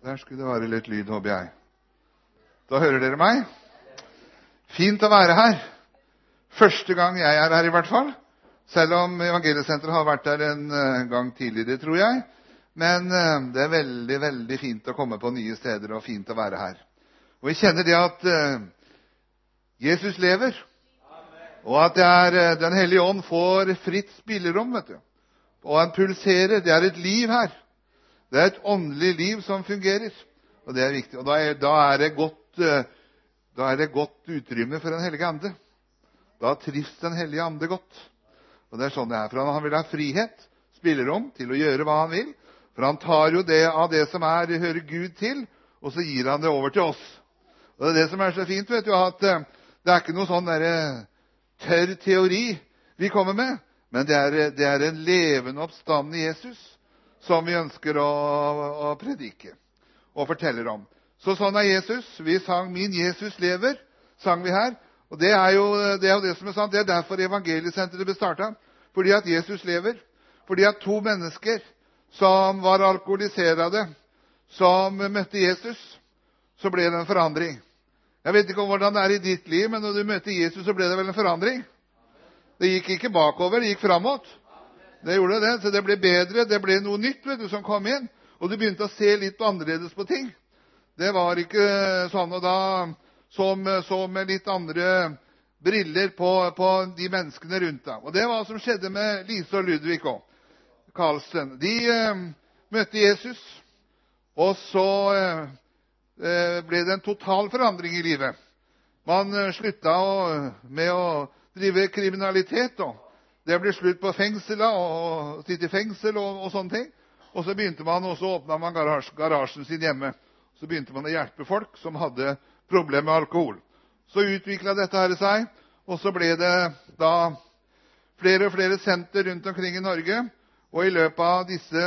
Der skulle det være litt lyd, håper jeg. Da hører dere meg. Fint å være her. Første gang jeg er her, i hvert fall. Selv om Evangeliesenteret har vært der en eh, gang tidligere, tror jeg. Men eh, det er veldig, veldig fint å komme på nye steder og fint å være her. Og jeg kjenner det at eh, Jesus lever, og at er Den hellige ånd får fritt spillerom. vet du. Og han pulserer. Det er et liv her. Det er et åndelig liv som fungerer, og det er viktig. Og da er, da er, det, godt, da er det godt utrymme for Den hellige ande. Da trives Den hellige ande godt. Og det er sånn det er. For han vil ha frihet, spillerom, til å gjøre hva han vil. For han tar jo det av det som er, hører Gud til, og så gir han det over til oss. Og Det er det som er så fint, vet du, at det er ikke noe sånn der, tørr teori vi kommer med, men det er, det er en levende oppstand i Jesus som vi ønsker å, å predike og forteller om. Så sånn er Jesus. Vi sang 'Min Jesus lever', sang vi her. Og det er, jo, det er jo det som er sant. Det er derfor evangeliesenteret ble starta. Fordi at Jesus lever. Fordi at to mennesker som var alkoholiserede, som møtte Jesus, så ble det en forandring. Jeg vet ikke hvordan det er i ditt liv, men når du møtte Jesus, så ble det vel en forandring? Det gikk ikke bakover, det gikk framåt. Det gjorde det, så det ble bedre. Det ble noe nytt vet du, som kom inn. Og du begynte å se litt annerledes på ting. Det var ikke sånn. Og da som, med litt andre briller på, på, de menneskene rundt deg. Og det var hva som skjedde med Lise og Ludvig òg. Karlsen. De eh, møtte Jesus, og så eh, ble det en total forandring i livet. Man eh, slutta med å drive kriminalitet. Og det ble slutt på og sitte i fengsel og, sånne ting. Og så begynte man, garasjen, sin hjemme. Så begynte man å hjelpe folk som hadde problemer med alkohol. Så utvikla dette her seg, og så ble det da flere og flere senter rundt omkring i Norge. Og i løpet av disse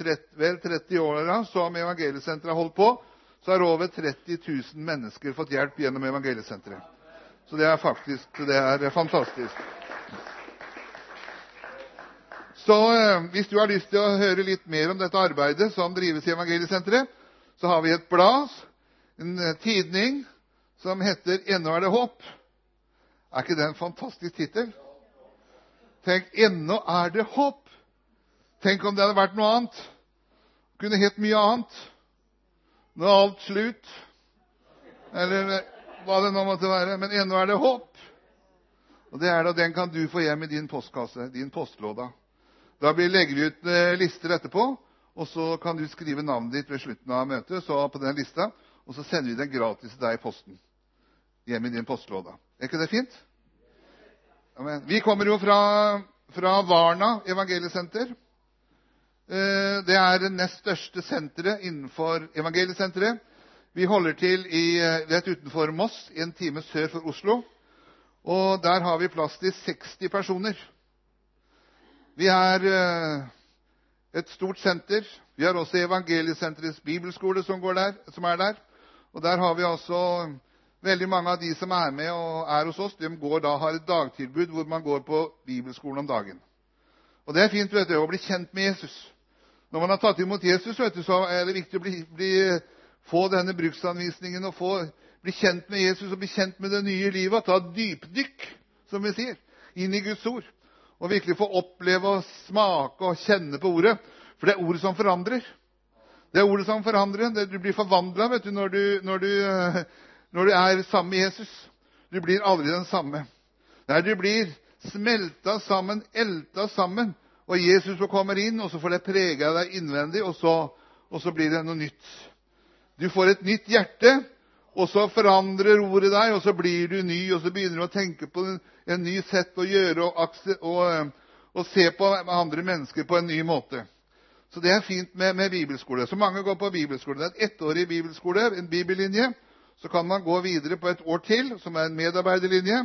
30, vel 30 åra som Evangeliesenteret har holdt på, så har over 30 000 mennesker fått hjelp gjennom Evangeliesenteret. Så det er fantastisk. Så eh, hvis du har lyst til å høre litt mer om dette arbeidet som drives i Evangeliesenteret, så har vi et blad, en eh, tidning, som heter 'Ennå er det håp'. Er ikke det en fantastisk tittel? Tenk, ennå er det håp! Tenk om det hadde vært noe annet. Kunne hett mye annet. Nå er alt slutt. Eller hva det nå måtte være. Men ennå er det håp. Og det er det, og Den kan du få hjem i din postkasse, din postlåda. Da legger vi ut eh, lister etterpå, og så kan du skrive navnet ditt ved slutten av møtet på den lista, og så sender vi den gratis til deg i posten. Hjemme i din postlåda. Er ikke det fint? Amen. Vi kommer jo fra, fra Varna evangeliesenter. Eh, det er det nest største senteret innenfor evangeliesenteret. Vi holder til i, eh, rett utenfor Moss, en time sør for Oslo. Og der har vi plass til 60 personer. Vi er eh, et stort senter. Vi har også Evangeliesenterets bibelskole som, der, som, er der. Og der har vi altså veldig mange av de som er med og er hos oss, de da, har et dagtilbud hvor man går på bibelskolen om dagen. Og det er fint vet du, å bli kjent med Jesus. Når man har tatt imot Jesus, vet du, så er det viktig å bli, bli, få denne bruksanvisningen og få, bli kjent med Jesus og bli kjent med det nye livet. Ta dypdykk, som vi sier, inn i Guds ord og virkelig få oppleve og smake og kjenne på ordet. For det er ordet som forandrer. Det er ordet som forandrer. Du blir forvandla når, når, når, du er sammen med Jesus. Du blir aldri den samme. Nei, du blir smelta sammen, elta sammen. Og Jesus kommer inn, og så får det prega deg innvendig, og så, og så blir det noe nytt. Du får et nytt hjerte, og så forandrer ordet deg, og så blir du ny, og så begynner du å tenke på en, ny sett å gjøre og, og, eh, og, se på andre mennesker på en ny måte. Så det er fint med, med bibelskole. Så mange går på bibelskole. Det er et ettårig bibelskole, en bibellinje. Så kan man gå videre på et år til, som er en medarbeiderlinje.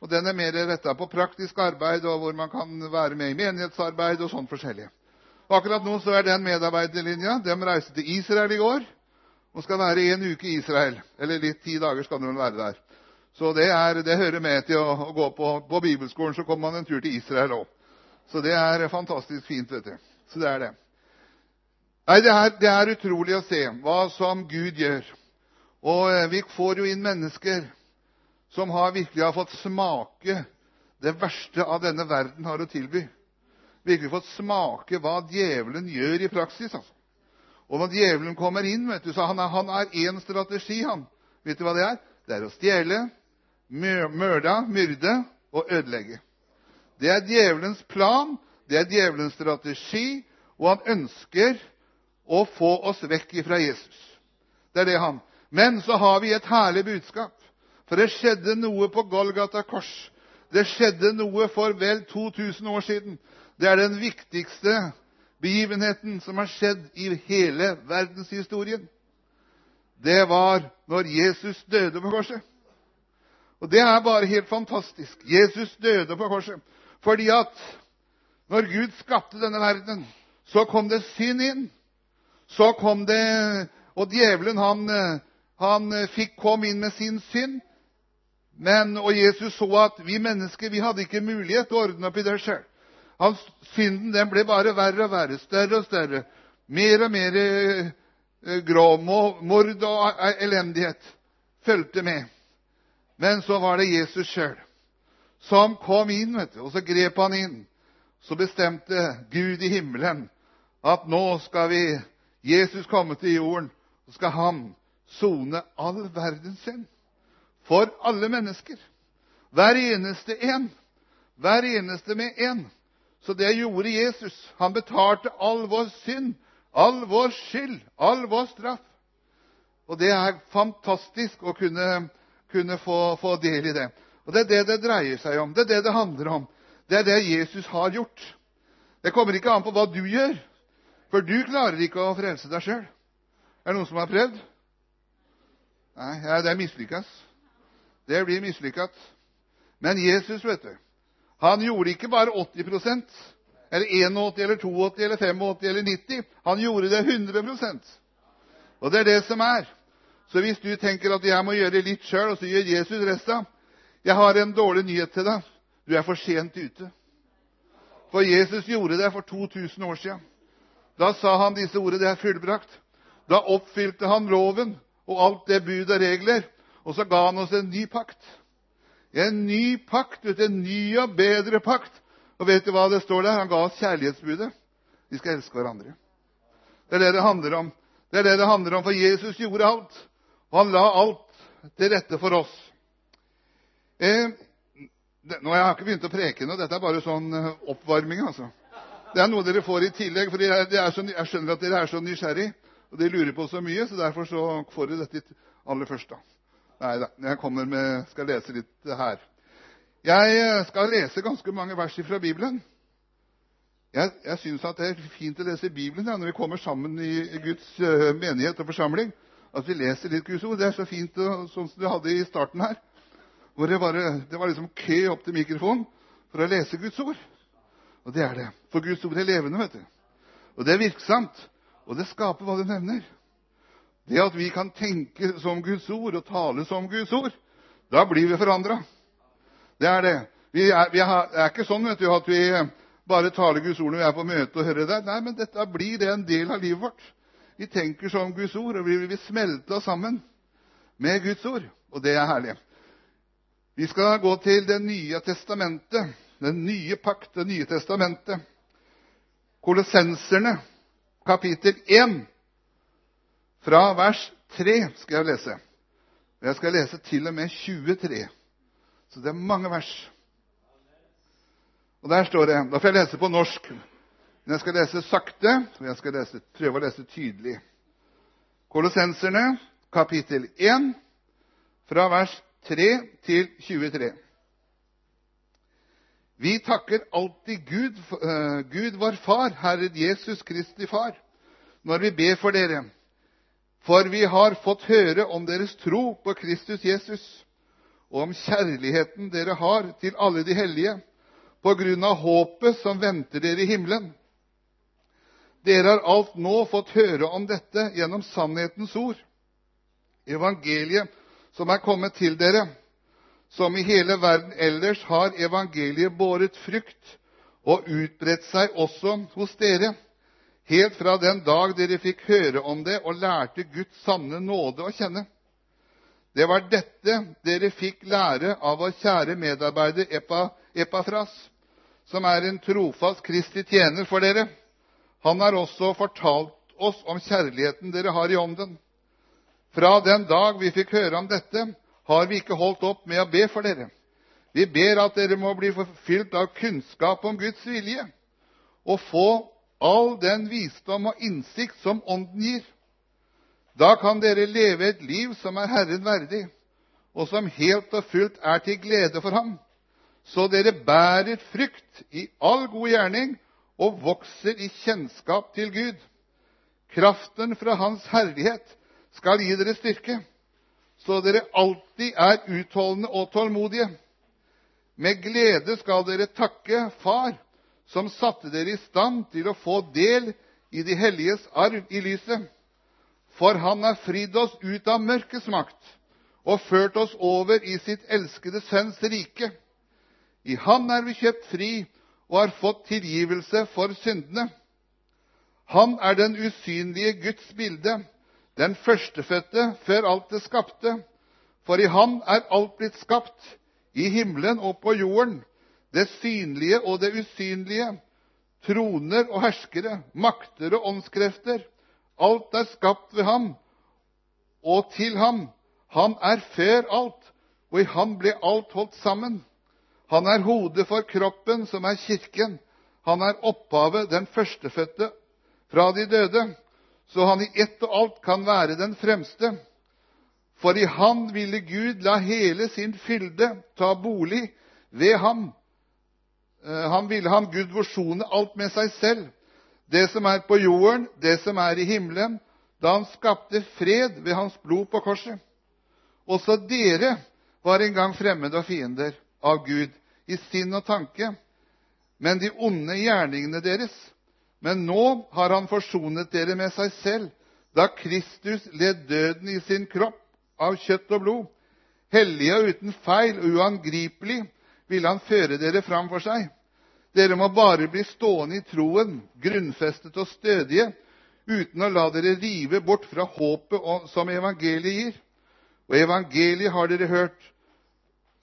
Og Den er mer retta på praktisk arbeid, og hvor man kan være med i menighetsarbeid og sånn forskjellig. Akkurat nå så er den medarbeiderlinja. De reiste til Israel i går og skal være en uke i Israel. Eller litt ti dager skal man være der. Så det, er, hører med til å, gå på, bibelskolen. Så kommer man en tur til Israel òg. Så det er fantastisk fint, vet du. Så det er det. Nei, det er, det er utrolig å se hva som Gud gjør. Og eh, vi får jo inn mennesker som har virkelig har fått smake det verste av denne verden har å tilby. Virkelig fått smake hva djevelen gjør i praksis. altså. Og når djevelen kommer inn, vet du, så han er, han er én strategi. han. Vet du hva det er? Det er å stjele, mørde, myrde og ødelegge. Det er djevelens plan, det er djevelens strategi, og han ønsker å få oss vekk ifra Jesus. Det er det han. Men så har vi et herlig budskap. For det skjedde noe på Golgata kors. Det skjedde noe for vel 2000 år siden. Det er den viktigste begivenheten som har skjedd i hele verdenshistorien. Det var når Jesus døde på korset. Og det er bare helt fantastisk. Jesus døde på korset. Fordi at når Gud skapte denne verden, så kom det synd inn. Så kom det Og djevelen, han, han fikk komme inn med sin synd. Men, og Jesus så at vi mennesker vi hadde ikke mulighet til å ordne opp i det sjøl. Synden den ble bare verre og verre, større og større. Mer og mer eh, grov. Mord og elendighet fulgte med. Men så var det Jesus sjøl som kom inn, vet du, og så grep han inn. Så bestemte Gud i himmelen at nå skal vi Jesus komme til jorden, og skal han sone all verden sin. For alle mennesker. Hver eneste en. Hver eneste med en. Så det gjorde Jesus. Han betalte all vår synd, all vår skyld, all vår straff. Og det er fantastisk å kunne, kunne få, få del i det. Og Det er det det dreier seg om. Det er det det handler om. Det er det Jesus har gjort. Det kommer ikke an på hva du gjør, for du klarer ikke å frelse deg sjøl. Er det noen som har prøvd? Nei, ja, det er mislykkes. Det blir mislykket. Men Jesus, vet du, han gjorde ikke bare 80% eller 81 eller 82 eller 85 eller 90. Han gjorde det 100% Og det er det som er. Så hvis du tenker at jeg må gjøre litt sjøl, og så gjør Jesus resten Jeg har en dårlig nyhet til deg. Du er for sent ute. For Jesus gjorde det for 2000 år siden. Da sa han disse ordene 'Det er fullbrakt'. Da oppfylte han loven og alt det bud og regler. Og så ga han oss en ny pakt. En ny pakt, en ny og bedre pakt. Og vet du hva det står der? Han ga oss kjærlighetsbudet. Vi skal elske hverandre. Det er det det handler om. Det er det det handler om, for Jesus gjorde alt. Og han la alt til rette for oss. Eh, nå har jeg ikke begynt å preke nå. Dette er bare sånn eh, oppvarming. altså. Det er noe dere får i tillegg. for jeg, jeg skjønner at dere er så nysgjerrig, og dere lurer på så mye. så Derfor så får dere dette aller først. da. Nei da, jeg med, skal lese litt her. Jeg eh, skal lese ganske mange vers fra Bibelen. Jeg, jeg syns det er fint å lese Bibelen ja, når vi kommer sammen i Guds uh, menighet og forsamling. At vi leser litt Guds ord. Det er så fint sånn som du hadde i starten her. Hvor det, bare, det var liksom kø opp til mikrofonen for å lese Guds ord. Og det er det. For Guds ord er levende, vet du. Og det er virksomt. Og det skaper hva du nevner. Det at vi kan tenke som Guds ord og tale som Guds ord, da blir vi forandra. Det er det. Vi er, vi er, er, ikke sånn vet du, at vi bare taler Guds ord når vi er på møte og hører det. Nei, men dette blir det en del av livet vårt. Vi tenker som Guds ord, og vi vil smelte oss sammen med Guds ord. Og det er herlig. Vi skal gå til Det nye testamentet, den nye pakt, Det nye testamentet. Kolossenserne, kapittel 1. Fra vers 3 skal jeg lese. Jeg skal lese til og med 23. Så det er mange vers. Og der står det Da får jeg lese på norsk. Men jeg skal lese sakte, og jeg skal lese, prøve å lese tydelig. Kolossenserne, kapittel 1, fra vers 3 til 23. Vi takker alltid Gud, uh, Gud vår Far, Herre Jesus Kristi Far, når vi ber for dere for vi har fått høre om deres tro på Kristus Jesus, og om kjærligheten dere har til alle de hellige, på grunn av håpet som venter dere i himmelen. Dere har alt nå fått høre om dette gjennom sannhetens ord, evangeliet som er kommet til dere. Som i hele verden ellers har evangeliet båret frukt og utbredt seg også hos dere. Helt fra den dag dere fikk høre om det og lærte Guds sanne nåde å kjenne. Det var dette dere fikk lære av vår kjære medarbeider Epafras, som er en trofast Kristi tjener for dere. Han har også fortalt oss om kjærligheten dere har i ånden. Fra den dag vi fikk høre om dette, har vi ikke holdt opp med å be for dere. Vi ber at dere må bli forfylt av kunnskap om Guds vilje og få all den visdom og innsikt som Ånden gir. Da kan dere leve et liv som er Herren verdig, og som helt og fullt er til glede for ham, så dere bærer frykt i all god gjerning og vokser i kjennskap til Gud. Kraften fra Hans herlighet skal gi dere styrke, så dere alltid er utholdende og tålmodige. Med glede skal dere takke Far, som satte dere i stand til å få del i de helliges arv i lyset. For han har fridd oss ut av mørkets makt og ført oss over i sitt elskede Sønns rike. I Han er vi kjøpt fri og har fått tilgivelse for syndene. Han er den usynlige Guds bilde, den førstefødte før alt det skapte. For i Han er alt blitt skapt, i himmelen og på jorden, det synlige og det usynlige, troner og herskere, makter og åndskrefter. Alt er skapt ved ham og til ham. Han er før alt, og i ham ble alt holdt sammen. Han er hodet for kroppen, som er kirken. Han er opphavet, den førstefødte fra de døde, så han i ett og alt kan være den fremste. For i Han ville Gud la hele sin fylde ta bolig ved ham. Eh, han ville ham Gud forsone alt med seg selv, det som er på jorden, det som er i himmelen, da han skapte fred ved hans blod på korset. Også dere var en gang fremmede og fiender av Gud i sinn og tanke, men de onde gjerningene deres men nå har han forsonet dere med seg selv, da Kristus led døden i sin kropp av kjøtt og blod. Hellig og uten feil og uangripelig ville han føre dere fram for seg. Dere må bare bli stående i troen, grunnfestet og stødige, uten å la dere rive bort fra håpet som evangeliet gir. Og evangeliet har dere hørt,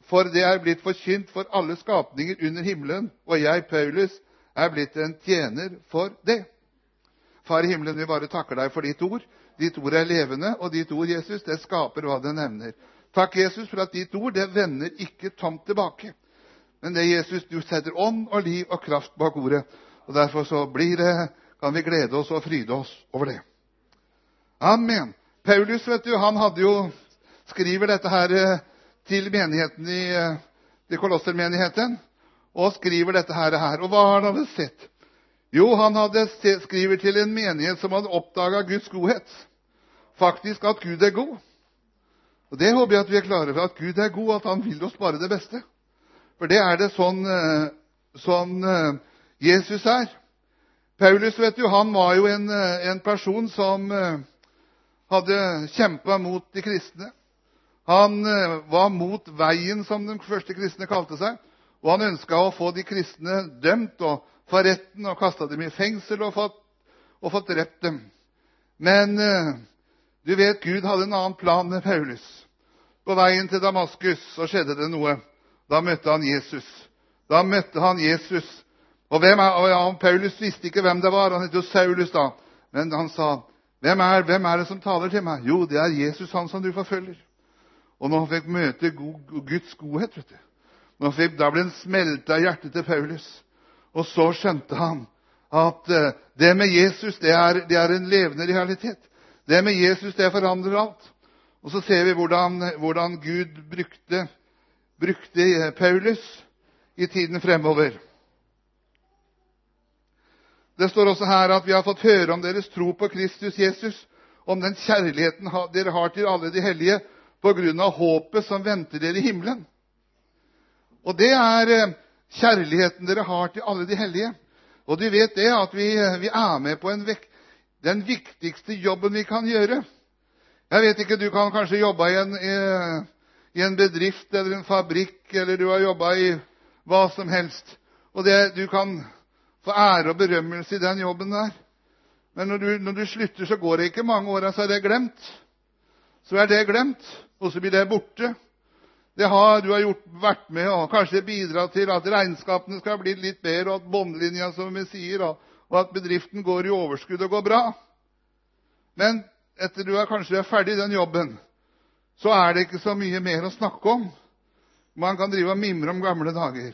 for det er blitt forkynt for alle skapninger under himmelen, og jeg, Paulus, er blitt en tjener for det. Far i himmelen, vi bare takker deg for ditt ord. Ditt ord er levende, og ditt ord, Jesus, det skaper hva det nevner. Takk, Jesus, for at ditt ord det vender ikke tomt tilbake. Men det, Jesus, du setter ånd og liv og kraft bak ordet. Og Derfor så blir det, kan vi glede oss og fryde oss over det. Amen. Paulus vet du, han hadde jo, skriver dette her eh, til menigheten i, eh, til kolossermenigheten og skriver dette her. Og hva har han hadde sett? Jo, han hadde skriver til en menighet som hadde oppdaga Guds godhet. Faktisk at Gud er god. Og Det håper jeg at vi er klare for, at Gud er god, at han vil oss bare det beste. For det er det sånn, eh, sånn eh, Jesus er. Paulus vet du, han var jo en, eh, en person som hadde kjempa mot de kristne. Han var mot veien, som de første kristne kalte seg. Og han ønska å få de kristne dømt og for retten og kasta dem i fengsel og fått, og fått drept dem. Men du vet, Gud hadde en annen plan med Paulus. På veien til Damaskus så skjedde det noe. Da møtte han Jesus. Da møtte han Jesus. Og, hvem er, og ja, Paulus visste ikke hvem det var. Han het jo Saulus da. Men han sa, hvem er, 'Hvem er det som taler til meg?' Jo, det er Jesus, han som du forfølger. Og når han fikk møte Guds godhet, vet du, da ble han smelta i hjertet til Paulus. Og så skjønte han at eh, det med Jesus det er, det er en levende realitet. Det med Jesus det forandrer alt. Og så ser vi hvordan, hvordan Gud brukte, brukte Paulus i tiden fremover. Det står også her at vi har fått høre om deres tro på Kristus Jesus, om den kjærligheten dere har til alle de hellige, på grunn av håpet som venter dere i himmelen. Og det er eh, kjærligheten dere har til alle de hellige. Og du vet det at vi, eh, vi er med på vek, den viktigste jobben vi kan gjøre. Jeg vet ikke, Du kan kanskje jobbe i en, i, i en bedrift eller en fabrikk, eller du har jobba i hva som helst. Og det, du kan få ære og berømmelse i den jobben der. Men når du, når du slutter, så går det ikke mange åra, så er det glemt. Så er det glemt, og så blir det borte. Det har, du har gjort, vært med og kanskje bidratt til at regnskapene skal bli litt bedre, og at båndlinja, som vi sier, og, og at bedriften går i overskudd og går bra. Men etter du er kanskje er ferdig i den jobben, så er det ikke så mye mer å snakke om. Man kan drive og mimre om gamle dager.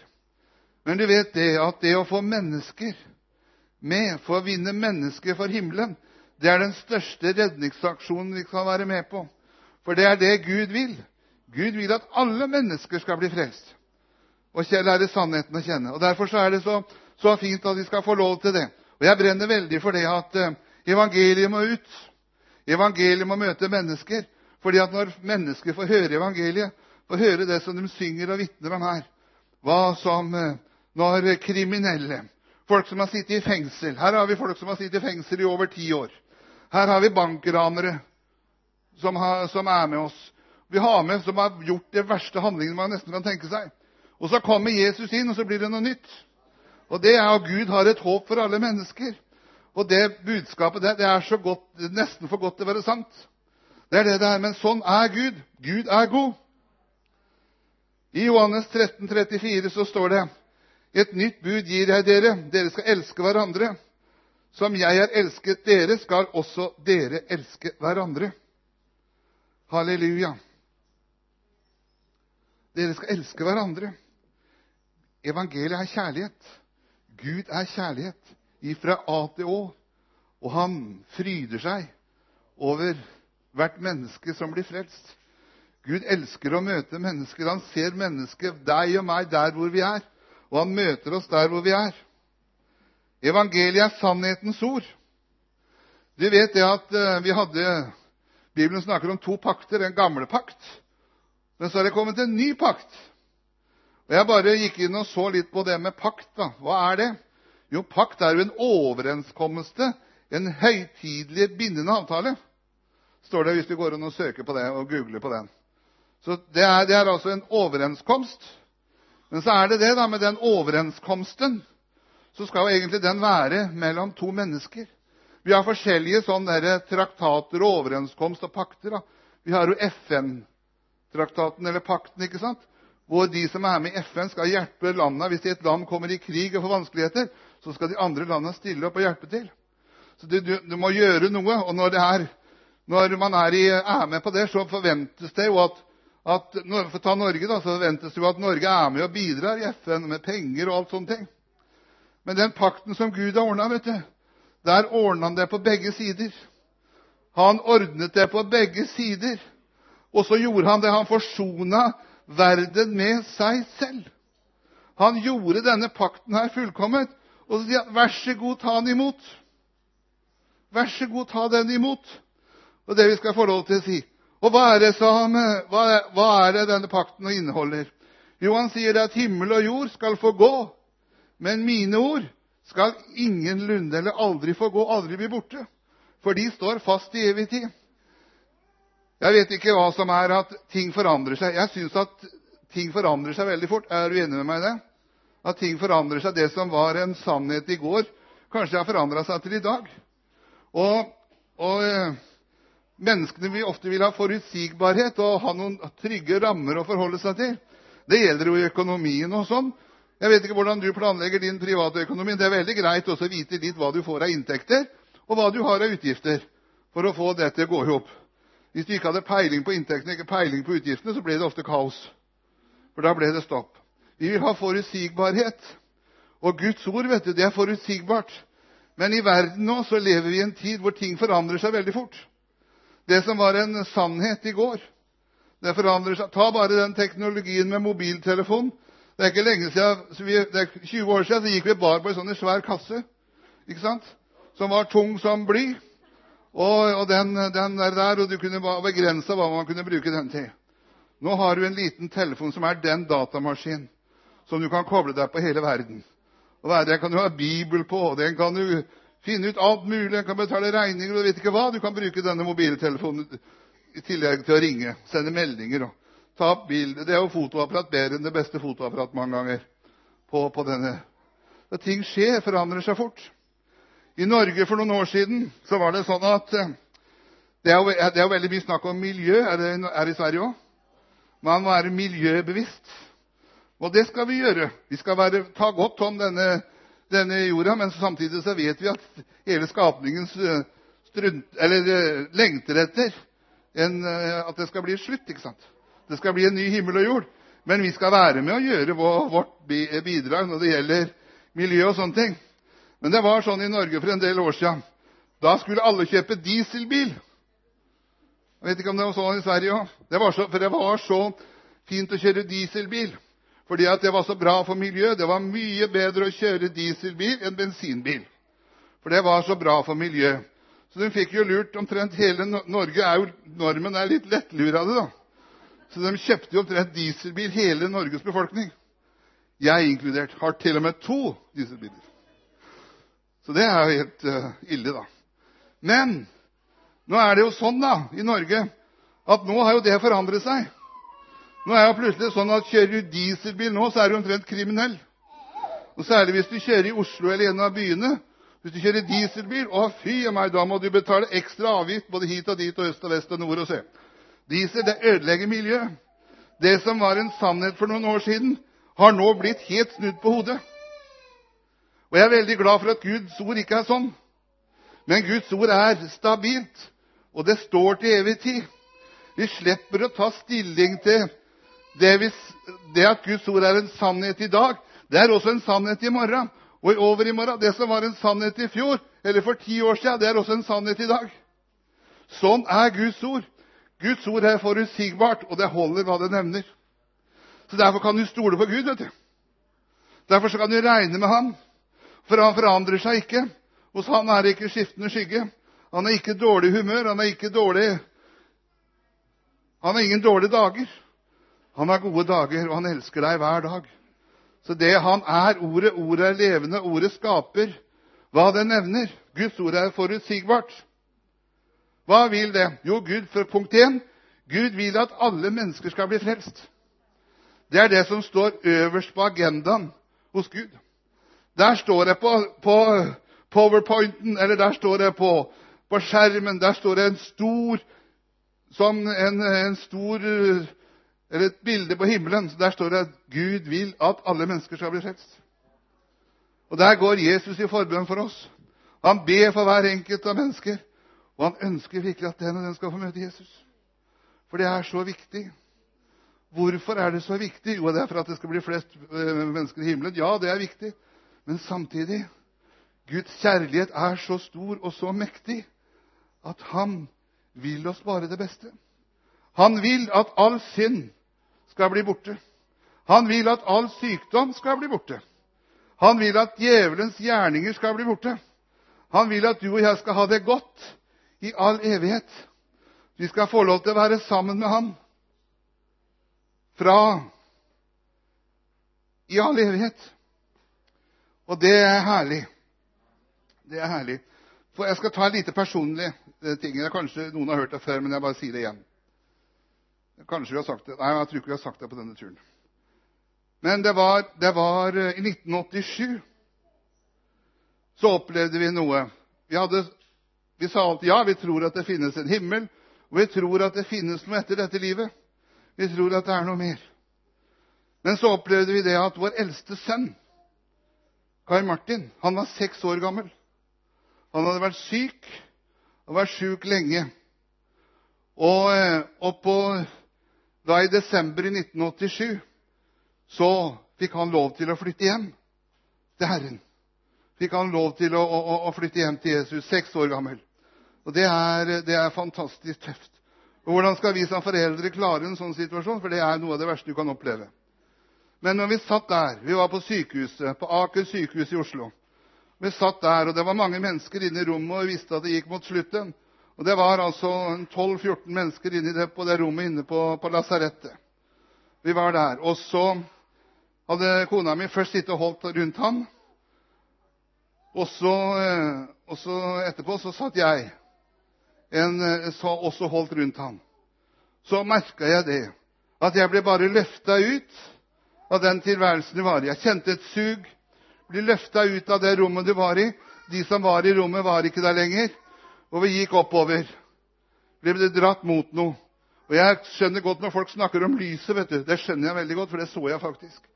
Men du vet det at det å få mennesker med, for å vinne mennesker for himmelen, det er den største redningsaksjonen vi kan være med på. For det er det Gud vil. Gud vil at alle mennesker skal bli frelst. Og Kjell er det sannheten å kjenne. Og Derfor så er det så, så, fint at vi skal få lov til det. Og Jeg brenner veldig for det at uh, evangeliet må ut. Evangeliet må møte mennesker. Fordi at når mennesker får høre evangeliet, får høre det som de synger og vitner om her hva som uh, Når kriminelle, folk som har sittet i fengsel Her har vi folk som har sittet i fengsel i over ti år. Her har vi bankranere som, har, som er med oss. Vi har med som har gjort de verste handlingene man nesten kan tenke seg. Og så kommer Jesus inn, og så blir det noe nytt. Og det er at Gud har et håp for alle mennesker. Og det budskapet det, det er så godt, nesten for godt til å være sant. Det er det det er. Men sånn er Gud. Gud er god. I Johannes 13, 34 så står det et nytt bud gir jeg dere. Dere skal elske hverandre. Som jeg har elsket dere, skal også dere elske hverandre. Halleluja. Dere skal elske hverandre. Evangeliet er kjærlighet. Gud er kjærlighet ifra A til Å. Og han fryder seg over hvert menneske som blir frelst. Gud elsker å møte mennesker. Han ser mennesket, deg og meg, der hvor vi er. Og han møter oss der hvor vi er. Evangeliet er sannhetens ord. Du vet det at eh, vi hadde Bibelen snakker om to pakter. En gamle pakt. Men så er det kommet en ny pakt. Og Jeg bare gikk inn og så litt på det med pakt. da. Hva er det? Jo, pakt er jo en overenskommelse, en høytidelig, bindende avtale. Står det hvis du går inn og søker på det og googler på den. Så det er, det er altså en overenskomst. Men så er det det da, med den overenskomsten så skal jo egentlig den være mellom to mennesker. Vi har forskjellige sånne traktater og overenskomst og pakter. da. Vi har jo FN-traktaten, eller pakten, ikke sant? hvor de som er med i FN, skal hjelpe landene. Hvis et land kommer i krig og får vanskeligheter, så skal de andre landene stille opp og hjelpe til. Så du, du, du må gjøre noe. Og når, det er, når man er, i, er, med på det, så forventes det jo at, at For å ta Norge, da, så forventes det jo at Norge er med og bidrar i FN med penger og alt sånne ting. Men den pakten som Gud har ordna, der ordna han det på begge sider. Han ordnet det på begge sider. Og så gjorde han det. Han forsona verden med seg selv. Han gjorde denne pakten her fullkomment. Og så sier han, 'Vær så god, ta den imot'. Vær så god, ta den imot. Og det vi skal få lov til å si. Og hva er det, som, hva er, hva er det denne pakten inneholder? Jo, han sier at himmel og jord skal få gå, men mine ord skal ingenlunde eller aldri få gå, aldri bli borte. For de står fast i evig tid. Jeg vet ikke hva som er at ting forandrer seg. Jeg syns at ting forandrer seg veldig fort. Er du enig med meg i det? At ting forandrer seg. Det som var en sannhet i går, kanskje har forandra seg til i dag. Og, og eh, menneskene vil ofte ha forutsigbarhet og ha noen trygge rammer å forholde seg til. Det gjelder jo i økonomien og sånn. Jeg vet ikke hvordan du planlegger din private økonomi. Det er veldig greit å vite litt hva du får av inntekter, og hva du har av utgifter, for å få det til å gå i hop. Hvis du ikke hadde peiling på inntektene ikke peiling på utgiftene, så ble det ofte kaos. For da ble det stopp. Vi vil ha forutsigbarhet. Og Guds ord vet du, det er forutsigbart. Men i verden nå så lever vi i en tid hvor ting forandrer seg veldig fort. Det som var en sannhet i går, det forandrer seg. Ta bare den teknologien med mobiltelefon. Det er ikke lenge siden, det er 20 år siden så gikk vi bar på en sånn svær kasse ikke sant? som var tung som bly. Og, og den, den, der, der, og du kunne begrense hva man kunne bruke den til. Nå har du en liten telefon som er den datamaskinen som du kan koble deg på hele verden. Og Den kan du ha Bibel på, og den kan du finne ut alt mulig. En kan betale regninger, og vet ikke hva. Du kan bruke denne mobiltelefonen i tillegg til å ringe, sende meldinger. og Ta opp bilder. Det er jo fotoapparat bedre enn det beste fotoapparat mange ganger. på, på denne. Da ting skjer, forandrer seg fort. I Norge for noen år siden så var det sånn at eh, det er, jo, det er jo veldig mye snakk om miljø. Er det, er det i Sverige òg? Man må være miljøbevisst. Og det skal vi gjøre. Vi skal være, ta godt om denne, denne, jorda, men samtidig så vet vi at hele skapningen eller, eh, lengter etter eh, at det skal bli slutt. ikke sant? Det skal bli en ny himmel og jord. Men vi skal være med og gjøre vårt bidrag når det gjelder miljø og sånne ting. Men det var sånn i Norge for en del år siden. Da skulle alle kjøpe dieselbil. Jeg vet ikke om det var sånn i Sverige òg. For det var så fint å kjøre dieselbil. Fordi at det var så bra for miljøet. Det var mye bedre å kjøre dieselbil enn bensinbil. For det var så bra for miljøet. Så de fikk jo lurt omtrent hele Norge. Normen er litt det da. Så de kjøpte omtrent dieselbil, hele Norges befolkning. Jeg inkludert har til og med to dieselbiler. Så det er jo helt uh, ille, da. Men nå er det jo sånn da, i Norge at nå har jo det forandret seg. Nå er det plutselig sånn at Kjører du dieselbil nå, så er du omtrent kriminell. Og Særlig hvis du kjører i Oslo eller en av byene. Hvis du kjører dieselbil, å fy meg, da må du betale ekstra avgift både hit og dit og øst og vest og nord og sør. Diesel det ødelegger miljøet. Det som var en sannhet for noen år siden, har nå blitt helt snudd på hodet. Og Jeg er veldig glad for at Guds ord ikke er sånn. Men Guds ord er stabilt, og det står til evig tid. Vi slipper å ta stilling til det, vi, det at Guds ord er en sannhet i dag. Det er også en sannhet i morgen. Og over i morgen, det som var en sannhet i fjor, eller for ti år siden, det er også en sannhet i dag. Sånn er Guds ord. Guds ord er forutsigbart, og det holder hva det nevner. Så Derfor kan du stole på Gud. vet du. Derfor kan du regne med ham, for han forandrer seg ikke. Hos han er det ikke skiftende skygge. Han er ikke dårlig humør, han er ikke dårlig Han har ingen dårlige dager. Han har gode dager, og han elsker deg hver dag. Så det han er, ordet, ordet er levende, ordet skaper hva det nevner. Guds ord er forutsigbart. Hva vil det? Jo, Gud, for punkt 1, Gud vil at alle mennesker skal bli frelst. Det er det som står øverst på agendaen hos Gud. Der står det på, på powerpointen, eller der står det på, på, skjermen Der står det en stor sånn, en, en stor Eller et bilde på himmelen. Der står det at Gud vil at alle mennesker skal bli frelst. Og Der går Jesus i forbønn for oss. Han ber for hver enkelt av mennesker. Og han ønsker virkelig at den og den skal få møte Jesus. For det er så viktig. Hvorfor er det så viktig? Jo, det er for at det skal bli flest eh, mennesker i himmelen. Ja, det er viktig. Men samtidig Guds kjærlighet er så stor og så mektig at han vil oss bare det beste. Han vil at all synd skal bli borte. Han vil at all sykdom skal bli borte. Han vil at djevelens gjerninger skal bli borte. Han vil at du og jeg skal ha det godt i all evighet. Vi skal få lov til å være sammen med Han fra i all evighet. Og det er herlig. Det er herlig. For Jeg skal ta en lite personlig eh, ting. Kanskje noen har hørt det før, men jeg bare sier det igjen. Kanskje vi har sagt det. Nei, jeg tror ikke vi har sagt det på denne turen. Men det var, det var eh, i 1987 så opplevde vi noe. Vi hadde vi sa alltid ja, vi tror at det finnes en himmel, og vi tror at det finnes noe etter dette livet. Vi tror at det er noe mer. Men så opplevde vi det at vår eldste sønn, Kai Martin, han var seks år gammel. Han hadde vært syk og vært syk lenge. Og, eh, og på, da i desember i 1987 så fikk han lov til å flytte hjem til Herren. Fikk han lov til å, å, å flytte hjem til Jesus, seks år gammel. Og det er, det er fantastisk tøft. Og Hvordan skal vi som foreldre klare en sånn situasjon? For det er noe av det verste du kan oppleve. Men når vi satt der Vi var på sykehuset, på Aker sykehus i Oslo. Vi satt der, og det var mange mennesker inne i rommet, og vi visste at det gikk mot slutten. Og Det var altså 12-14 mennesker inne på det rommet inne på, lasarettet. Vi var der. Og så hadde kona mi først sittet og holdt rundt ham. Og så, eh, og etterpå så satt jeg så også holdt rundt ham, så merka jeg det. At jeg ble bare løfta ut av den tilværelsen du var i. Jeg kjente et sug. Ble løfta ut av det rommet du var i. De som var i rommet, var ikke der lenger. Og vi gikk oppover. Vi ble dratt mot noe. Og jeg skjønner godt når folk snakker om lyset. vet du. Det skjønner jeg veldig godt, for det så jeg faktisk.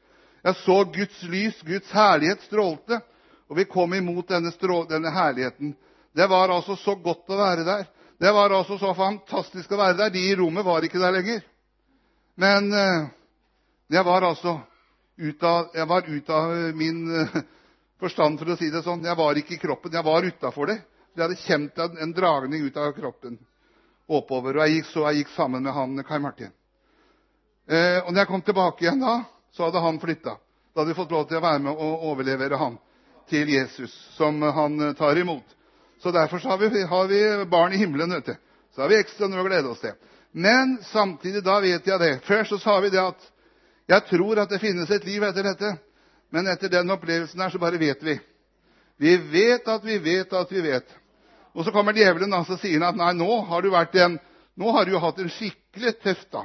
Jeg så Guds lys, Guds herlighet strålte, og vi kom imot denne, denne herligheten. Det var altså så godt å være der. Det var altså så fantastisk å være der. De i rommet var ikke der lenger. Men eh, jeg var altså ut av, jeg var ut av min eh, forstand, for å si det sånn. Jeg var ikke i kroppen. Jeg var utafor det. Jeg hadde kjent en, dragning ut av kroppen oppover. Og jeg gikk, så jeg gikk sammen med han Kai Martin. Eh, og når jeg kom tilbake igjen da, så hadde han flytta. Da hadde vi fått lov til å være med og overlevere han til Jesus, som han tar imot. Så derfor så har, vi, har, vi, barn i himmelen. vet du. Så har vi ekstra noe å glede oss til. Men samtidig, da vet jeg det. Før så sa vi det at jeg tror at det finnes et liv etter dette. Men etter den opplevelsen her så bare vet vi. Vi vet at vi vet at vi vet. Og så kommer djevelen og sier at nei, nå har du en, nå har du hatt en skikkelig tøff da.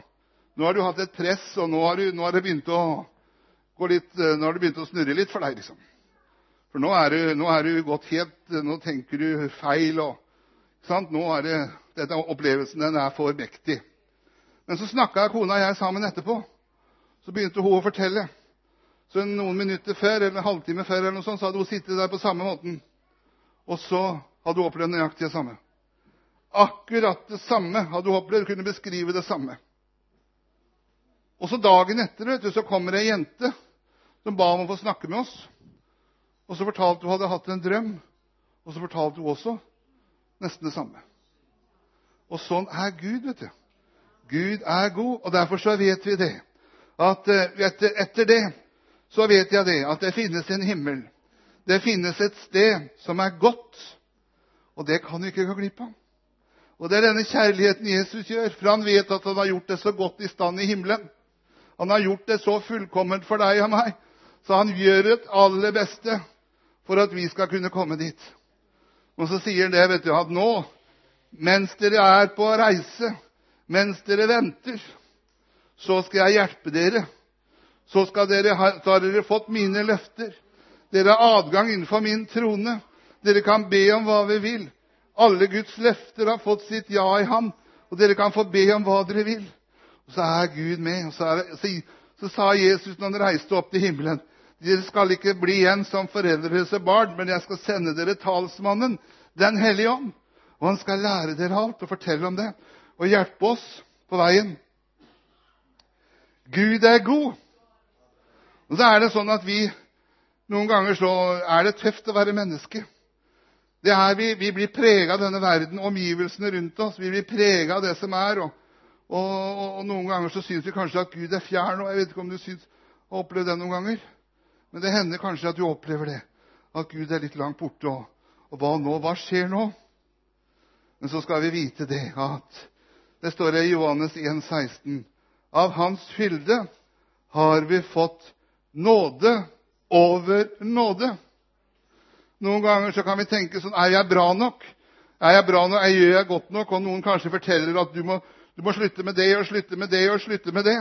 Nå har du hatt et press, og nå har, du, nå har det begynt å litt, nå har det begynt å snurre litt for deg. liksom. For nå er, du, nå er du gått helt Nå tenker du feil. og sant? Nå er det, dette Opplevelsen den er for mektig. Men så snakka kona og jeg sammen etterpå. Så begynte hun å fortelle. Så Noen minutter før, eller en halvtime før eller noe sånt, så hadde hun sittet der på samme måten. Og så hadde hun opplevd nøyaktig det samme. Akkurat det samme hadde hun opplevd. Kunne beskrive det samme. Og så dagen etter vet du, så kommer ei jente som ba om å få snakke med oss. Og så fortalte hun hadde hatt en drøm, og så fortalte hun også nesten det samme. Og sånn er Gud, vet du. Gud er god, og derfor så vet vi det. At eh, etter, etter det så vet jeg det, at det finnes en himmel. Det finnes et sted som er godt, og det kan vi ikke gå glipp av. Og det er denne kjærligheten Jesus gjør, for han vet at han har gjort det så godt i stand i himmelen. Han har gjort det så fullkomment for deg og meg, så han gjør det aller beste for at vi skal kunne komme dit. Og så sier han det, vet du, at nå, mens dere er på reise, mens dere venter, så skal jeg hjelpe dere. Så dere så har dere fått mine løfter. Dere har adgang innenfor min trone. Dere kan be om hva vi vil. Alle Guds løfter har fått sitt ja i ham, og dere kan få be om hva dere vil. Og så er Gud med. Og så, er, så, så sa Jesus når han reiste opp til himmelen dere skal ikke bli igjen som foreldreløse barn, men jeg skal sende dere talsmannen, Den hellige ånd. Og han skal lære dere alt og fortelle om det og hjelpe oss på veien. Gud er god. Og så er det sånn at vi Noen ganger så er det tøft å være menneske. Det er vi, vi blir prega av denne verden, omgivelsene rundt oss. Vi blir prega av det som er. Og, og, og, noen ganger så syns vi kanskje at Gud er fjern. og Jeg vet ikke om du syns, har opplevd det noen ganger. Men det hender kanskje at du opplever det. At Gud er litt langt borte. Og, og hva nå? Hva skjer nå? Men så skal vi vite det at det står i Johannes 1, 16, Av Hans fylde har vi fått nåde over nåde. Noen ganger så kan vi tenke sånn Er jeg bra nok? Er jeg bra nok? Gjør jeg godt nok? Og noen kanskje forteller at du må, du må slutte med det og slutte med det og slutte med det.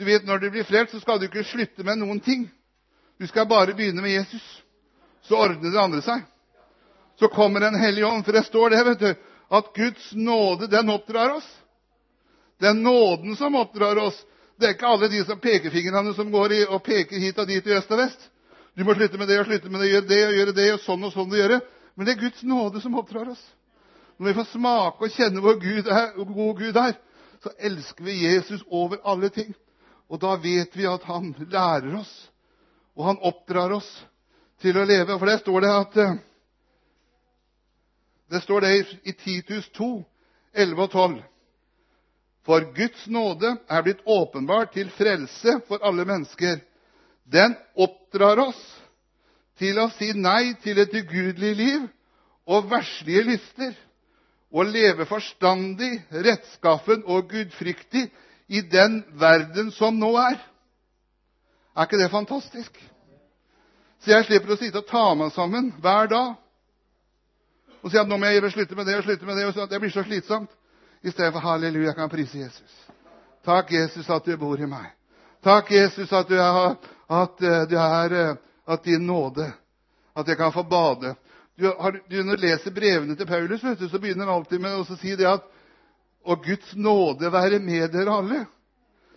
Du vet, Når du blir frelst, så skal du ikke slutte med noen ting. Du skal bare begynne med Jesus. Så ordner det andre seg. Så kommer Den hellige ånd. For det står det, vet du, at Guds nåde, den oppdrar oss. Det er nåden som oppdrar oss. Det er ikke alle de som pekefingrene som går i, og peker hit og dit i øst og vest. Du må slutte med det og slutte med det, gjøre det og gjøre det, og sånn og sånn å gjøre. Men det er Guds nåde som oppdrar oss. Når vi får smake og kjenne hvor, Gud er, hvor god Gud er, så elsker vi Jesus over alle ting. Og da vet vi at han lærer oss og han oppdrar oss til å leve. For det står det at eh, Det står det i Titus 2, 11 og 12. For Guds nåde er blitt åpenbart til frelse for alle mennesker. Den oppdrar oss til å si nei til et ugudelig liv og verslige lyster, og leve forstandig, rettskaffen og gudfryktig i den verden som nå er. Er ikke det fantastisk? Så jeg slipper å sitte og ta meg sammen hver dag og si at nå må jeg slutte med det og slutte med det. og Det blir så slitsomt. I stedet for halleluja, jeg kan prise Jesus. Takk, Jesus, at du bor i meg. Takk, Jesus, at du er, at det er at din nåde At jeg kan få bade. du, har, du, Når du leser brevene til Paulus, du, så begynner han alltid med å si det at Og Guds nåde være med dere alle.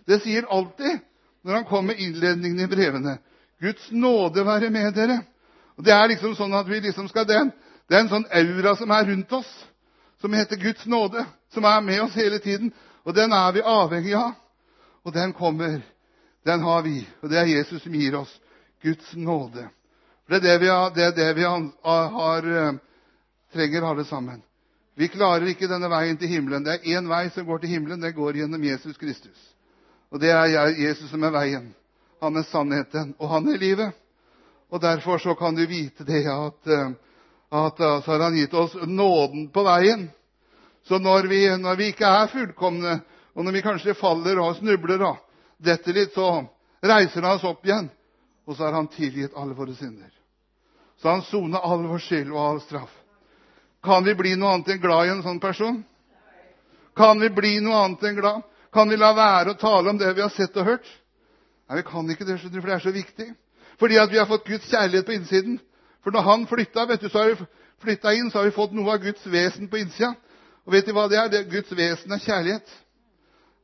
Det sier han alltid når han kommer med innledningen i brevene. Guds nåde være med dere. Og Det er liksom sånn at vi liksom skal den, det er en sånn aura som er rundt oss, som heter Guds nåde, som er med oss hele tiden. Og den er vi avhengig av. Og den kommer. Den har vi. Og det er Jesus som gir oss Guds nåde. For Det er det vi, har, det det vi har, har, eh, trenger, alle sammen. Vi klarer ikke denne veien til himmelen. Det er én vei som går til himmelen. Det går gjennom Jesus Kristus. Og det er Jesus som er veien. Han er sannheten, og han er livet. Og Derfor så kan du vite det at, eh, at så har han gitt oss nåden på veien. Så når vi, når vi ikke er fullkomne, og når vi kanskje faller og snubler og detter litt, så reiser han oss opp igjen. Og så har han tilgitt alle våre synder. Så han soner all vår skyld og all straff. Kan vi bli noe annet enn glad i en sånn person? Kan vi bli noe annet enn glad? Kan vi la være å tale om det vi har sett og hørt? Nei, vi kan ikke det, for det er så viktig. Fordi at vi har fått Guds kjærlighet på innsiden. For når han flytta, vet du, så har vi flytta inn, så har vi fått noe av Guds vesen på innsida. Og vet du hva det er? Det, Guds vesen er kjærlighet.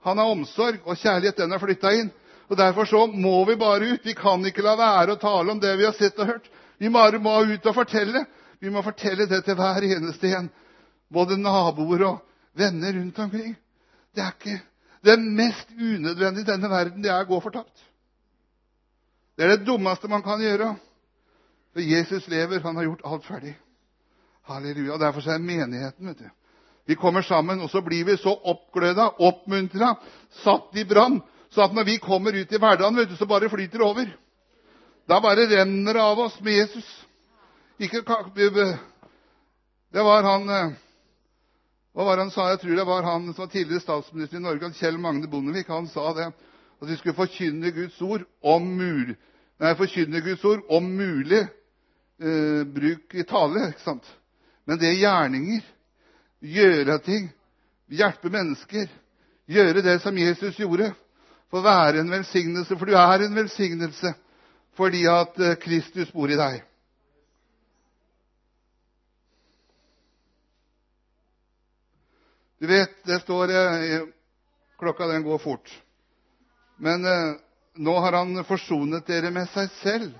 Han har omsorg, og kjærlighet den er flytta inn. Og Derfor så må vi bare ut. Vi kan ikke la være å tale om det vi har sett og hørt. Vi bare må ut og fortelle. Vi må fortelle det til hver eneste en. Både naboer og venner rundt omkring. Det er ikke det mest unødvendige i denne verden, det er å gå fortapt. Det er det dummeste man kan gjøre. For Jesus lever. Han har gjort alt ferdig. Halleluja. Derfor er menigheten vet du. Vi kommer sammen, og så blir vi så oppgløda, oppmuntra, satt i brann, så at når vi kommer ut i hverdagen, vet du, så bare flyter det over. Da bare renner det av oss med Jesus. Ikke, det var han eh, Hva var det han sa? Jeg tror det var han som var tidligere statsminister i Norge, Kjell Magne Bondevik. Han sa det. At vi skulle forkynne Guds ord om mulig Nei, forkynne Guds ord om mulig eh, bruk i tale. ikke sant? Men det er gjerninger. Gjøre ting. Hjelpe mennesker. Gjøre det som Jesus gjorde. Få være en velsignelse, for du er en velsignelse fordi at eh, Kristus bor i deg. Du vet, det står eh, Klokka den går fort. Men eh, nå har han forsonet dere med seg selv,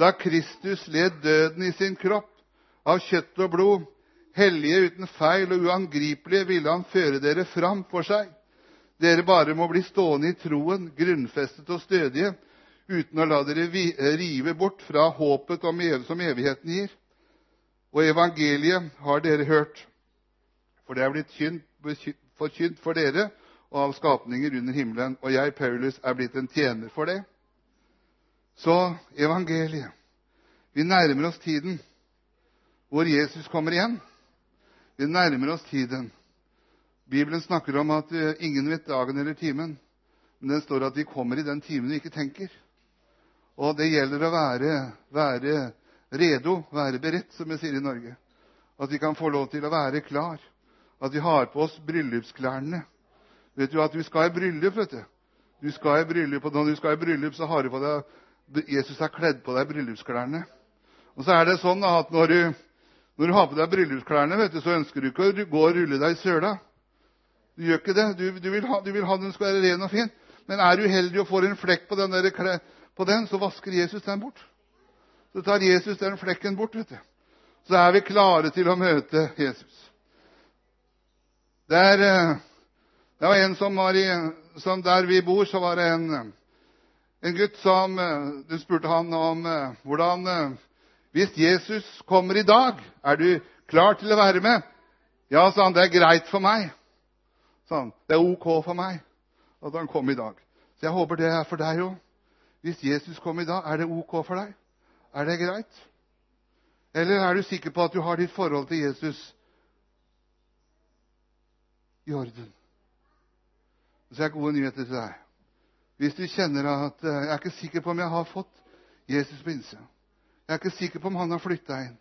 da Kristus led døden i sin kropp. Av kjøtt og blod, hellige uten feil og uangripelige, ville han føre dere fram for seg. Dere bare må bli stående i troen, grunnfestet og stødige, uten å la dere rive bort fra håpet som evigheten gir. Og evangeliet har dere hørt, for det er blitt kynt forkynt for dere og av skapninger under himmelen. Og jeg, Paulus, er blitt en tjener for det. Så evangeliet. Vi nærmer oss tiden hvor Jesus kommer igjen. Vi nærmer oss tiden. Bibelen snakker om at eh, ingen vet dagen eller timen. Men det står at vi kommer i den timen vi ikke tenker. Og det gjelder å være, være redo, være beredt, som vi sier i Norge. At vi kan få lov til å være klar at vi har på oss bryllupsklærne. Vet du at du skal i bryllup? vet du? Du skal i bryllup, og Når du skal i bryllup, så har du på deg Jesus har kledd på deg bryllupsklærne. Og så er det sånn at når du, når du har på deg bryllupsklærne, vet du, så ønsker du ikke å gå og rulle deg i søla. Du gjør ikke det. Du, du, vil ha, du vil ha den skal være ren og fin. Men er du uheldig og får en flekk på den, der, på den, så vasker Jesus den bort. Så tar Jesus den flekken bort. vet du. Så er vi klare til å møte Jesus. Der, eh, det var en som var i som Der vi bor, så var det en, en gutt som eh, Du spurte han om eh, hvordan Hvis Jesus kommer i dag, er du klar til å være med? Ja, sa han. Det er greit for meg. Sa han. Det er ok for meg at han kom i dag. Så jeg håper det er for deg òg. Hvis Jesus kommer i dag, er det ok for deg? Er det greit? Eller er du sikker på at du har ditt forhold til Jesus i orden. Så jeg har gode nyheter til deg. Hvis du kjenner at eh, jeg er ikke sikker på om jeg har fått Jesus på innsida Jeg er ikke sikker på om han har flytta inn.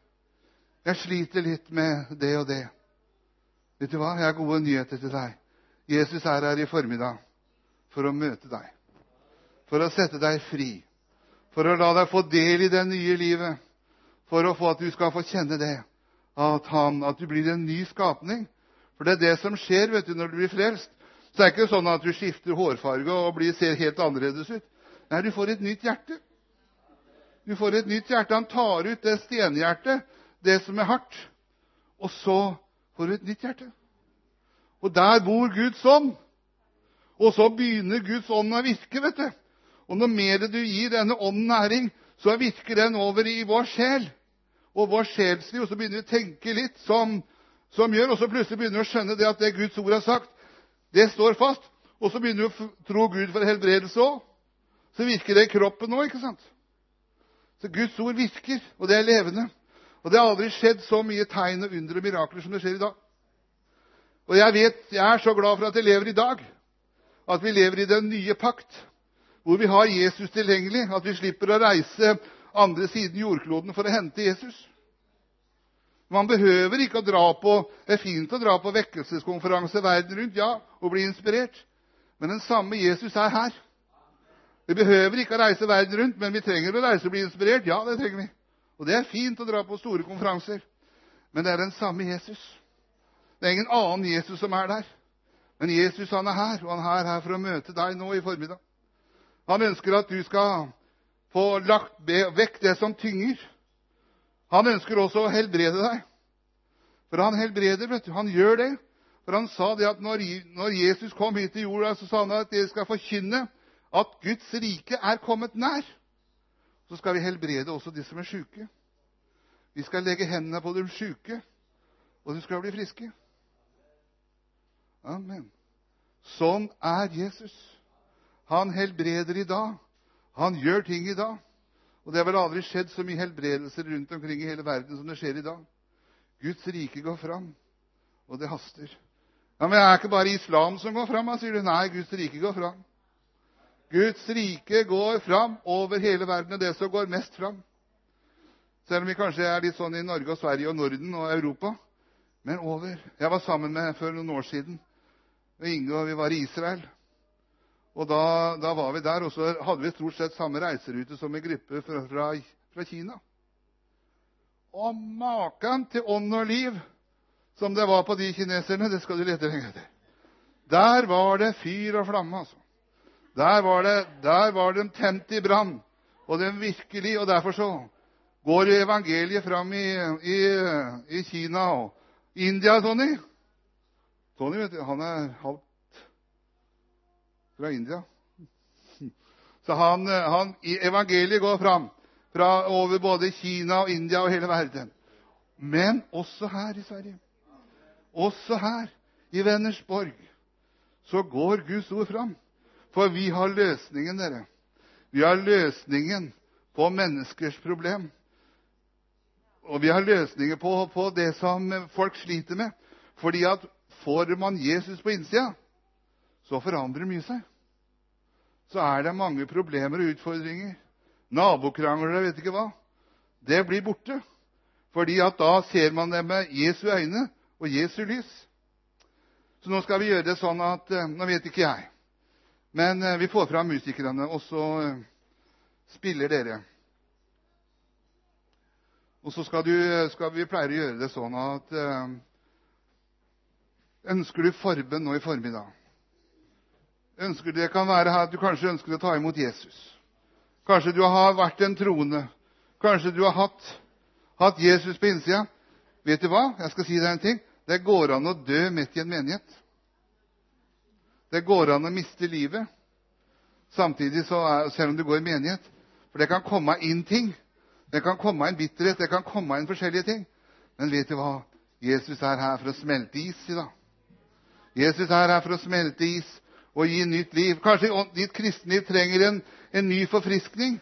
Jeg sliter litt med det og det. Vet du hva? Jeg har gode nyheter til deg. Jesus er her i formiddag for å møte deg. For å sette deg fri. For å la deg få del i det nye livet. For å få at du skal få kjenne det. at, han, at du blir en ny skapning. For det er det som skjer vet du, når du blir frelst. Så det er ikke sånn at du skifter hårfarge og blir, ser helt annerledes ut. Nei, du får et nytt hjerte. Du får et nytt hjerte. Han tar ut det stenhjertet, det som er hardt, og så får du et nytt hjerte. Og der bor Guds ånd. Og så begynner Guds ånd å virke. vet du. Og når mer du gir denne ånden næring, så virker den over i vår sjel. Og vår sjelsliv. Og så begynner vi å tenke litt som, som gjør, og så plutselig begynner vi å skjønne det at det Guds ord har sagt, det står fast. Og så begynner vi å tro Gud for helbredelse òg. Så virker det i kroppen òg, ikke sant? Så Guds ord virker, og det er levende. Og det har aldri skjedd så mye tegn og under og mirakler som det skjer i dag. Og jeg vet, jeg er så glad for at jeg lever i dag. At vi lever i den nye pakt, hvor vi har Jesus tilgjengelig. At vi slipper å reise andre siden jordkloden for å hente Jesus. Man behøver ikke å dra på Det er fint å dra på vekkelseskonferanse verden rundt, ja, og bli inspirert. Men den samme Jesus er her. Vi behøver ikke å reise verden rundt, men vi trenger å reise og bli inspirert. Ja, det trenger vi. Og det er fint å dra på store konferanser. Men det er den samme Jesus. Det er ingen annen Jesus som er der. Men Jesus han er her, og han er her for å møte deg nå i formiddag. Han ønsker at du skal få lagt vekk det som tynger. Han ønsker også å helbrede deg. For han helbreder, vet du. Han gjør det. For han sa det at når, Jesus kom hit til jorda, så sa han at dere skal forkynne at Guds rike er kommet nær. Så skal vi helbrede også de som er sjuke. Vi skal legge hendene på de sjuke, og de skal bli friske. Amen. Sånn er Jesus. Han helbreder i dag. Han gjør ting i dag. Og det har vel aldri skjedd så mye helbredelser rundt omkring i hele verden som det skjer i dag. Guds rike går fram, og det haster. Ja, Men det er ikke bare islam som går fram, sier du. Nei, Guds rike går fram. Guds rike går fram over hele verden, og det som går mest fram. Selv om vi kanskje er litt sånn i Norge og Sverige og Norden og Europa. Men over. Jeg var sammen med for noen år siden og Inge og vi var i Israel. Og da, da, var vi der, og så hadde vi stort sett samme reiserute som en gruppe fra, fra, fra Kina. Og maken til ånd og liv som det var på de kineserne, det skal du lete lenge etter. Der var det fyr og flamme, altså. Der var det, der var de tent i brann. Og de virkelig, og derfor så går evangeliet fram i, i, i Kina og India, Tony. Tony vet du, han er halvt fra India. Så han, han, evangeliet går fram fra over både Kina og India og hele verden. Men også her i Sverige. Også her i Vennersborg så går Guds ord fram. For vi har løsningen, dere. Vi har løsningen på menneskers problem. Og vi har løsninger på, på det som folk sliter med. Fordi at får man Jesus på innsida, så forandrer mye seg. Så er det mange problemer og utfordringer. Nabokrangler og vet ikke hva. Det blir borte. Fordi at da ser man det med Jesu øyne og Jesu lys. Så nå skal vi gjøre det sånn at eh, Nå vet ikke jeg. Men eh, vi får fram musikerne, og så eh, spiller dere. Og så skal, du, skal vi pleier å gjøre det sånn at Ønsker du forbønn nå i formiddag? Ønsker Det kan være at du kanskje ønsker å ta imot Jesus. Kanskje du har vært en troende. Kanskje du har hatt, hatt Jesus på innsida. Vet du hva? Jeg skal si deg en ting. Det går an å dø midt i en menighet. Det går an å miste livet samtidig så er, selv om du går i menighet. For det kan komme inn ting. Det kan komme inn bitterhet, det kan komme inn forskjellige ting. Men vet du hva? Jesus er her for å smelte is i dag. Jesus er her for å smelte is og gi nytt liv. Kanskje ditt kristenliv trenger en, en ny forfriskning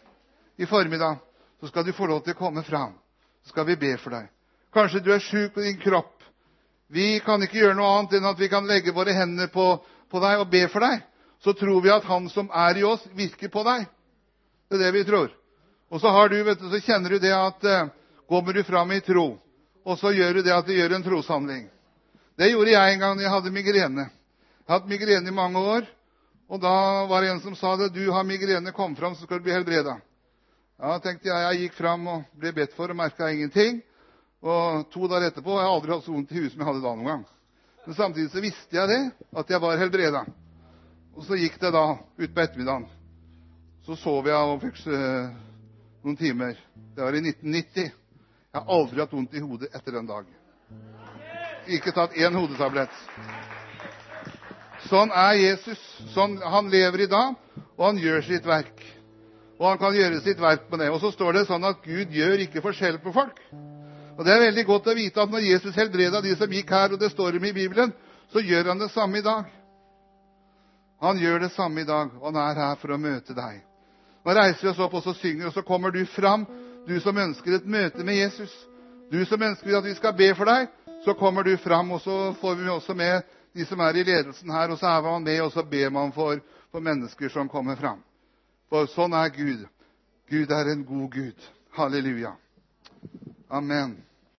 i formiddag. Så skal du få lov til å komme fram. Så skal vi be for deg. Kanskje du er sjuk på din kropp. Vi kan ikke gjøre noe annet enn at vi kan legge våre hender på, på deg og ber for deg. Så tror vi at Han som er i oss, virker på deg. Det er det vi tror. Og så, du, du, så kjenner du det at eh, kommer du fram i tro, og så gjør du det at du gjør en troshandling. Det gjorde jeg en gang da jeg hadde migrene. Jeg har hatt migrene i mange år. Og da var det en som sa det. 'Du har migrene. Kom fram, så skal du bli helbreda.' Ja, tenkte jeg. Jeg gikk fram og ble bedt for og merka ingenting. Og to dager etterpå har jeg aldri hatt så vondt i huet som jeg hadde da noen gang. Men samtidig så visste jeg det, at jeg var helbreda. Og så gikk det da utpå ettermiddagen. Så sov jeg og fikk eh, noen timer. Det var i 1990. Jeg har aldri hatt vondt i hodet etter den dag. Ikke tatt én hodetablett. Sånn er Jesus. Sånn, han lever i dag, og han gjør sitt verk. Og han kan gjøre sitt verk med det. Og så står det sånn at Gud gjør ikke forskjell på folk. Og Det er veldig godt å vite at når Jesus helbreda de som gikk her, og det står om i Bibelen, så gjør han det samme i dag. Han gjør det samme i dag, og han er her for å møte deg. Nå reiser vi oss opp og så synger, og så kommer du fram, du som ønsker et møte med Jesus. Du som ønsker at vi skal be for deg, så kommer du fram, og så får vi også med de som er i ledelsen her, og så er man med, og så ber man for, for mennesker som kommer fram. For sånn er Gud. Gud er en god Gud. Halleluja. Amen.